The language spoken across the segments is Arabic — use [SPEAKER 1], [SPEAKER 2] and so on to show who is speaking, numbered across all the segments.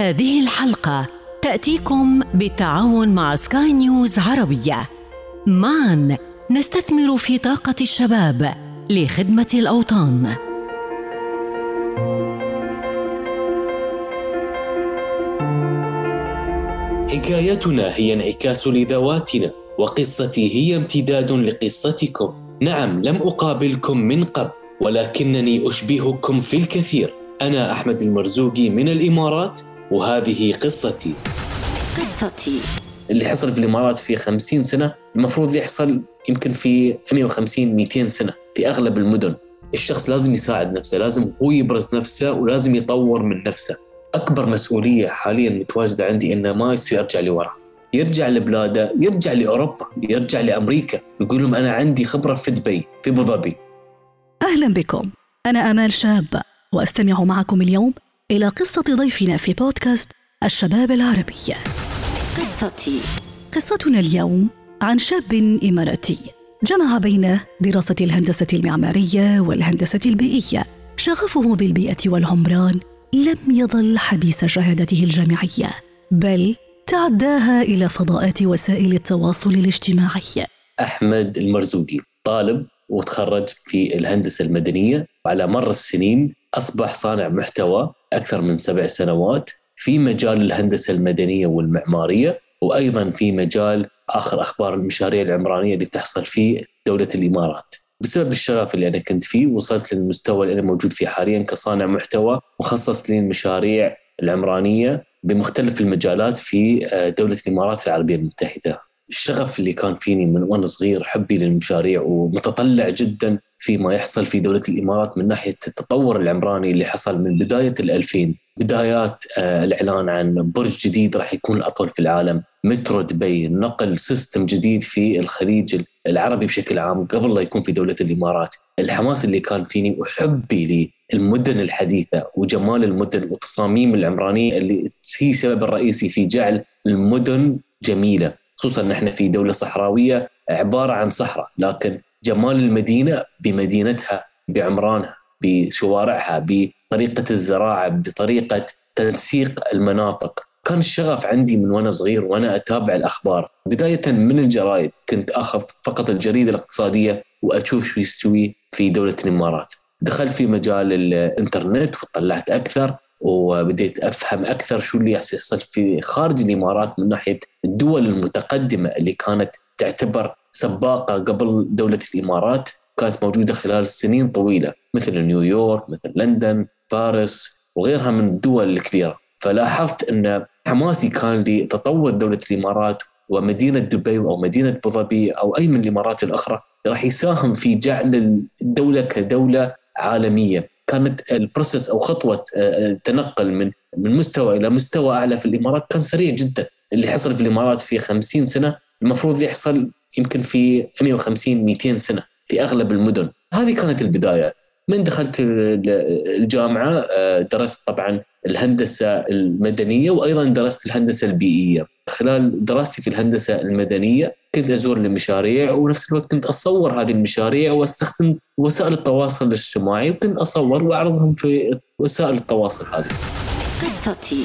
[SPEAKER 1] هذه الحلقة تأتيكم بالتعاون مع سكاي نيوز عربية. معا نستثمر في طاقة الشباب لخدمة الأوطان.
[SPEAKER 2] حكايتنا هي انعكاس لذواتنا وقصتي هي امتداد لقصتكم. نعم لم أقابلكم من قبل ولكنني أشبهكم في الكثير. أنا أحمد المرزوقي من الإمارات وهذه قصتي.
[SPEAKER 1] قصتي.
[SPEAKER 2] اللي حصل في الإمارات في 50 سنة المفروض يحصل يمكن في 150 200 سنة في أغلب المدن. الشخص لازم يساعد نفسه لازم هو يبرز نفسه ولازم يطور من نفسه. أكبر مسؤولية حاليا متواجدة عندي إنه ما يصير يرجع لورا. يرجع لبلاده يرجع لأوروبا يرجع لأمريكا. يقول لهم أنا عندي خبرة في دبي في أبو ظبي.
[SPEAKER 3] أهلا بكم. أنا أمال شابة وأستمع معكم اليوم إلى قصة ضيفنا في بودكاست الشباب العربي.
[SPEAKER 1] قصتي.
[SPEAKER 3] قصتنا اليوم عن شاب إماراتي. جمع بين دراسة الهندسة المعمارية والهندسة البيئية. شغفه بالبيئة والعمران لم يظل حبيس شهادته الجامعية بل تعداها إلى فضاءات وسائل التواصل الاجتماعي.
[SPEAKER 2] أحمد المرزوقي طالب وتخرج في الهندسة المدنية وعلى مر السنين أصبح صانع محتوى أكثر من سبع سنوات في مجال الهندسة المدنية والمعمارية وأيضا في مجال آخر أخبار المشاريع العمرانية اللي تحصل في دولة الإمارات. بسبب الشغف اللي أنا كنت فيه وصلت للمستوى اللي أنا موجود فيه حاليا كصانع محتوى مخصص للمشاريع العمرانية بمختلف المجالات في آه، دولة الإمارات العربية المتحدة. الشغف اللي كان فيني من وأنا صغير حبي للمشاريع ومتطلع جدا فيما يحصل في دولة الإمارات من ناحية التطور العمراني اللي حصل من بداية الألفين. بدايات آه، الإعلان عن برج جديد راح يكون الأطول في العالم. مترو دبي نقل سيستم جديد في الخليج العربي بشكل عام قبل لا يكون في دولة الإمارات. الحماس اللي كان فيني وحبي للمدن الحديثة وجمال المدن والتصاميم العمرانية اللي هي السبب الرئيسي في جعل المدن جميلة. خصوصا نحن في دولة صحراوية عبارة عن صحراء لكن جمال المدينة بمدينتها بعمرانها بشوارعها بطريقة الزراعة بطريقة تنسيق المناطق. كان الشغف عندي من وأنا صغير وأنا أتابع الأخبار. بداية من الجرايد كنت أخذ فقط الجريدة الاقتصادية وأشوف شو يستوي في دولة الإمارات. دخلت في مجال الإنترنت وطلعت أكثر. وبديت أفهم أكثر شو اللي يحصل في خارج الإمارات من ناحية الدول المتقدمة اللي كانت تعتبر سباقة قبل دولة الإمارات كانت موجودة خلال سنين طويلة مثل نيويورك مثل لندن باريس وغيرها من الدول الكبيرة. فلاحظت أن حماسي كان لتطور دولة الإمارات ومدينة دبي أو مدينة أبو أو أي من الإمارات الأخرى راح يساهم في جعل الدولة كدولة عالمية. كانت ال process أو خطوة التنقل آه، من من مستوى إلى مستوى أعلى في الإمارات كان سريع جدا. اللي حصل في الإمارات في 50 سنة المفروض يحصل يمكن في 150 200 سنة في أغلب المدن. هذه كانت البداية. من دخلت الجامعة آه، درست طبعا الهندسة المدنية وأيضا درست الهندسة البيئية. خلال دراستي في الهندسة المدنية كنت أزور المشاريع ونفس الوقت كنت أصور هذه المشاريع وأستخدم وسائل التواصل الاجتماعي وكنت أصور وأعرضهم في وسائل التواصل هذه.
[SPEAKER 1] قصتي.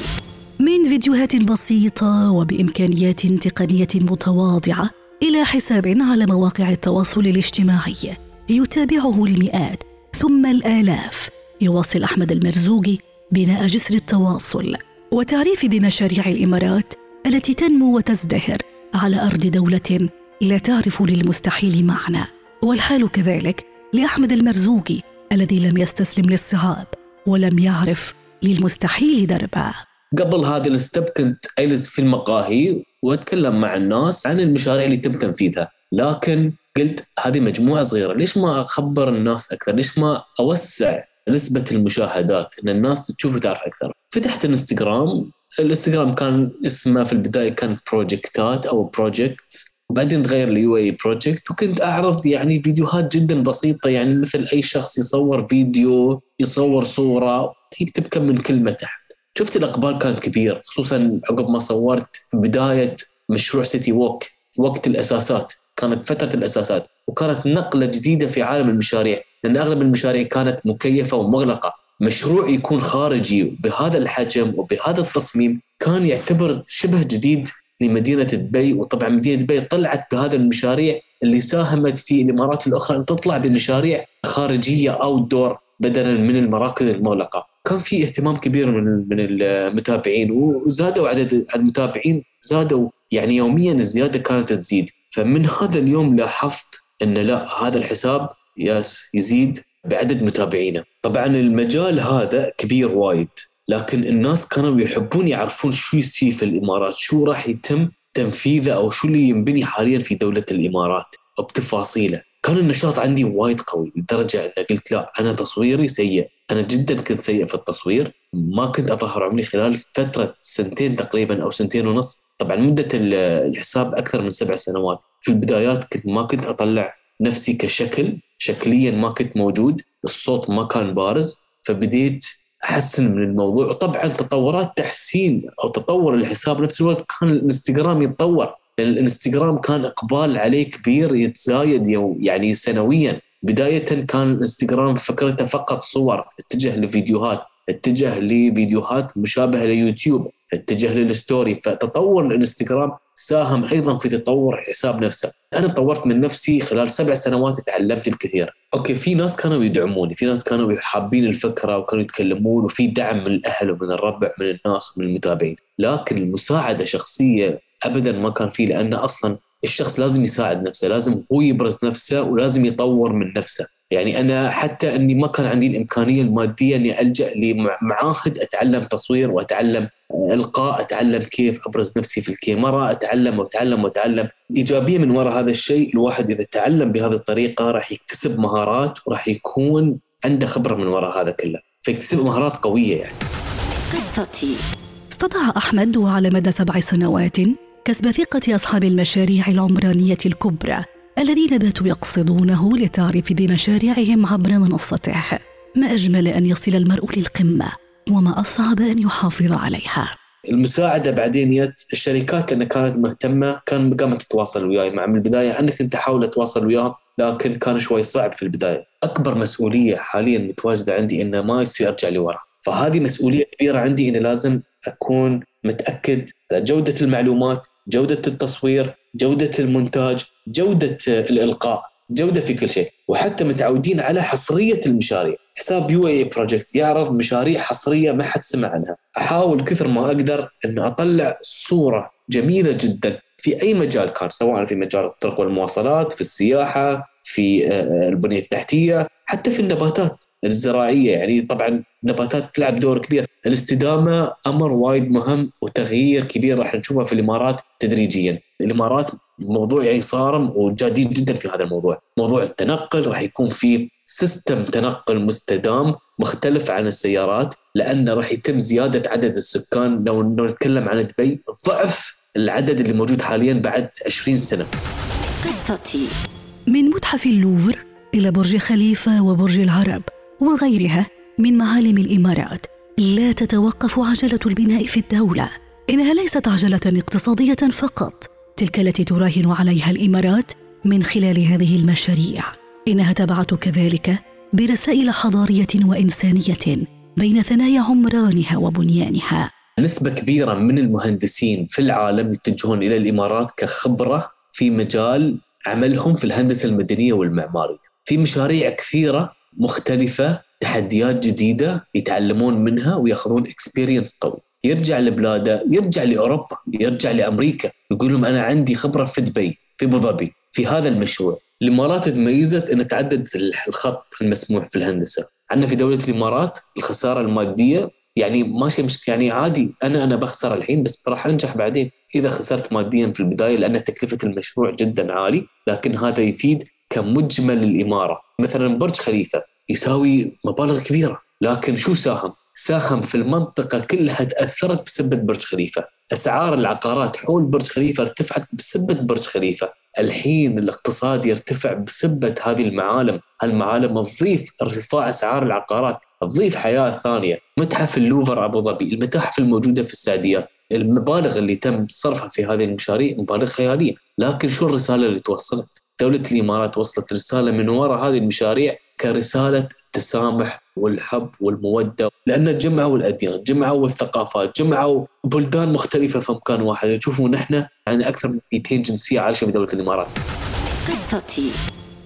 [SPEAKER 3] من فيديوهات بسيطة وبإمكانيات تقنية متواضعة إلى حساب على مواقع التواصل الاجتماعي. يتابعه المئات ثم الآلاف. يواصل أحمد المرزوقي بناء جسر التواصل وتعريف بمشاريع الإمارات التي تنمو وتزدهر على أرض دولة لا تعرف للمستحيل معنى. والحال كذلك لأحمد المرزوقي الذي لم يستسلم للصعاب ولم يعرف للمستحيل دربا.
[SPEAKER 2] قبل هذا ال step كنت أجلس في المقاهي وأتكلم مع الناس عن المشاريع اللي تم تنفيذها. لكن قلت هذه مجموعة صغيرة ليش ما أخبر الناس أكثر؟ ليش ما أوسع نسبة المشاهدات إن الناس تشوف وتعرف أكثر. فتحت الانستغرام الإنستغرام كان اسمه في البداية كان project ات أو project وبعدين تغير ال UAE project وكنت أعرض يعني فيديوهات جدا بسيطة يعني مثل أي شخص يصور فيديو يصور صورة يكتب كم من كلمة تحت. شفت الأقبال كان كبير خصوصا عقب ما صورت بداية مشروع سيتي ووك وقت الأساسات. كانت فترة الأساسات. وكانت نقلة جديدة في عالم المشاريع لأن أغلب المشاريع كانت مكيفة ومغلقة مشروع يكون خارجي بهذا الحجم وبهذا التصميم كان يعتبر شبه جديد لمدينة دبي وطبعا مدينة دبي طلعت بهذا المشاريع اللي ساهمت في الإمارات الأخرى أن تطلع بمشاريع خارجية أو دور بدلا من المراكز المغلقة. كان في اهتمام كبير من من المتابعين وزادوا عدد المتابعين زادوا يعني يوميا الزيادة كانت تزيد فمن هذا اليوم لاحظت إن لا هذا الحساب يس يزيد بعدد متابعينه. طبعا المجال هذا كبير وايد لكن الناس كانوا يحبون يعرفون شو يصير في الإمارات شو راح يتم تنفيذه أو شو اللي ينبني حاليا في دولة الإمارات بتفاصيله. كان النشاط عندي وايد قوي لدرجة إن قلت لا أنا تصويري سيء. أنا جدا كنت سيء في التصوير ما كنت أظهر عمري خلال فترة سنتين تقريبا أو سنتين ونص. طبعا مدة الحساب أكثر من سبع سنوات. في البدايات كنت ما كنت أطلع نفسي كشكل شكليا ما كنت موجود الصوت ما كان بارز فبديت أحسن من الموضوع. وطبعا تطورات تحسين أو تطور الحساب نفس الوقت كان الانستغرام يتطور. لأن الانستغرام كان إقبال عليه كبير يتزايد يعني سنويا. بدايه كان الانستغرام فكرته فقط صور اتجه لفيديوهات. اتجه لفيديوهات مشابهة ليوتيوب اتجه لل story فتطور الانستغرام ساهم أيضا في تطور الحساب نفسه. أنا طورت من نفسي خلال سبع سنوات تعلمت الكثير. okay في ناس كانوا يدعموني في ناس كانوا حابين الفكرة وكانوا يتكلمون وفي دعم من الأهل ومن الربع من الناس ومن المتابعين. لكن المساعدة شخصية ابدا ما كان في لأن أصلا الشخص لازم يساعد نفسه لازم هو يبرز نفسه ولازم يطور من نفسه. يعني أنا حتى أني ما كان عندي الإمكانية المادية أني ألجأ لمعاهد أتعلم تصوير وأتعلم إلقاء أتعلم كيف أبرز نفسي في الكاميرا أتعلم وأتعلم وأتعلم. إيجابية من وراء هذا الشيء الواحد إذا تعلم بهذه الطريقة راح يكتسب مهارات وراح يكون عنده خبرة من وراء هذا كله. فيكتسب مهارات قوية يعني.
[SPEAKER 3] قصتي. استطاع أحمد وعلى مدى سبع سنوات كسب ثقة أصحاب المشاريع العمرانية الكبرى. الذين باتوا يقصدونه للتعريف بمشاريعهم عبر منصته. ما أجمل أن يصل المرء للقمة وما أصعب أن يحافظ عليها.
[SPEAKER 2] المساعدة بعدين يت الشركات لأن كانت مهتمة كان قامت تتواصل وياي. مع من البداية أنا كنت احاول اتواصل وياهم لكن كان شوي صعب في البداية. أكبر مسؤولية حاليا متواجدة عندي إنه ما يصير ارجع لورا فهذه مسؤولية كبيرة عندي إني لازم أكون متأكد جودة المعلومات جودة التصوير جودة المونتاج جودة الإلقاء جودة في كل شيء وحتى متعودين على حصرية المشاريع. حساب UAE Project يعرض مشاريع حصرية ما حد سمع عنها. أحاول كثر ما أقدر إن أطلع صورة جميلة جدا في أي مجال كان سواء في مجال الطرق والمواصلات في السياحة في آه، البنية التحتية. حتى في النباتات الزراعية يعني طبعا النباتات تلعب دور كبير. الاستدامة أمر وايد مهم وتغيير كبير راح نشوفه في الإمارات تدريجيا. الإمارات موضوع يعني صارم وجادين جدا في هذا الموضوع. موضوع التنقل راح يكون في سيستم تنقل مستدام مختلف عن السيارات لأنه راح يتم زيادة عدد السكان. لو نتكلم عن دبي ضعف العدد اللي موجود حاليا بعد 20 سنة.
[SPEAKER 3] قصتي. من متحف اللوفر إلى برج خليفة وبرج العرب وغيرها من معالم الإمارات. لا تتوقف عجلة البناء في الدولة. إنها ليست عجلة اقتصادية فقط. تلك التي تراهن عليها الإمارات من خلال هذه المشاريع. إنها تبعث كذلك برسائل حضارية وإنسانية بين ثنايا عمرانها وبنيانها.
[SPEAKER 2] نسبة كبيرة من المهندسين في العالم يتجهون إلى الإمارات كخبرة في مجال عملهم في الهندسة المدنية والمعمارية. في مشاريع كثيرة مختلفة تحديات جديدة يتعلمون منها وياخذون اكسبيرينس قوي. يرجع لبلاده يرجع لأوروبا يرجع لأمريكا يقول لهم أنا عندي خبرة في دبي في أبو ظبي في هذا المشروع. الإمارات تميزت إن تعدد الخط المسموح في الهندسة. عندنا في دولة الإمارات الخسارة المادية يعني ماشي مش يعني عادي أنا أنا بخسر الحين بس راح أنجح بعدين. إذا خسرت ماديا في البداية لأن تكلفة المشروع جدا عالي لكن هذا يفيد كمجمل الإمارة. مثلا برج خليفة يساوي مبالغ كبيرة. لكن شو ساهم؟ ساهم في المنطقة كلها تأثرت بسبة برج خليفة. أسعار العقارات حول برج خليفة ارتفعت بسبة برج خليفة. الحين الاقتصاد يرتفع بسبة هذه المعالم. هالمعالم تضيف ارتفاع أسعار العقارات تضيف حياة ثانية. متحف اللوفر أبو ظبي المتاحف الموجودة في السعودية. المبالغ اللي تم صرفها في هذه المشاريع مبالغ خيالية. لكن شو الرسالة اللي توصلت؟ دولة الإمارات وصلت رسالة من وراء هذه المشاريع كرسالة التسامح والحب والمودة لأن جمعوا الأديان جمعوا الثقافات جمعوا بلدان مختلفة في مكان واحد. نشوفوا نحن يعني أكثر من 200 جنسية عايشة في دولة الإمارات.
[SPEAKER 1] قصتي.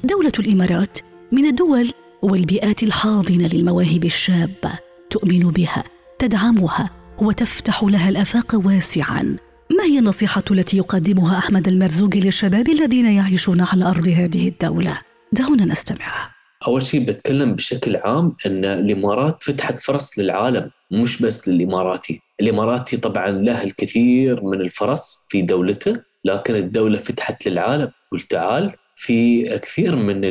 [SPEAKER 3] دولة الإمارات من الدول والبيئات الحاضنة للمواهب الشابة تؤمن بها تدعمها وتفتح لها الآفاق واسعاً. ما هي النصيحة التي يقدمها أحمد المرزوقي للشباب الذين يعيشون على أرض هذه الدولة؟ دعونا نستمع.
[SPEAKER 2] أول شيء بتكلم بشكل عام أن الإمارات فتحت فرص للعالم مش بس للإماراتي. الإماراتي طبعا له الكثير من الفرص في دولته لكن الدولة فتحت للعالم. قلت تعال في كثير من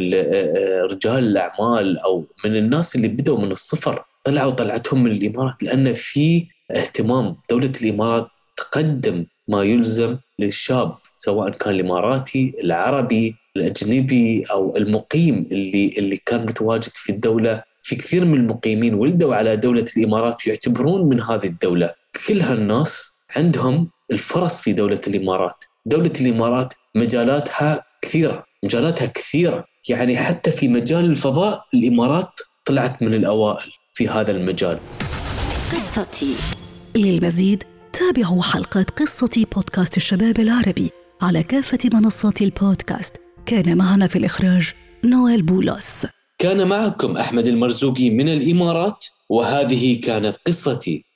[SPEAKER 2] رجال الأعمال أو من الناس اللي بدأوا من الصفر طلعوا طلعتهم من الإمارات لأن في اهتمام. دولة الإمارات تقدم ما يلزم للشاب سواء كان الإماراتي، العربي، الأجنبي أو المقيم اللي اللي كان متواجد في الدولة، في كثير من المقيمين ولدوا على دولة الإمارات يعتبرون من هذه الدولة، كل هالناس عندهم الفرص في دولة الإمارات، دولة الإمارات مجالاتها كثيرة، مجالاتها كثيرة، يعني حتى في مجال الفضاء الإمارات طلعت من الأوائل في هذا المجال.
[SPEAKER 1] قصتي
[SPEAKER 3] للمزيد تابعوا حلقات قصة بودكاست الشباب العربي على كافة منصات البودكاست. كان معنا في الإخراج نويل بولوس
[SPEAKER 2] كان معكم أحمد المرزوقي من الإمارات وهذه كانت قصتي.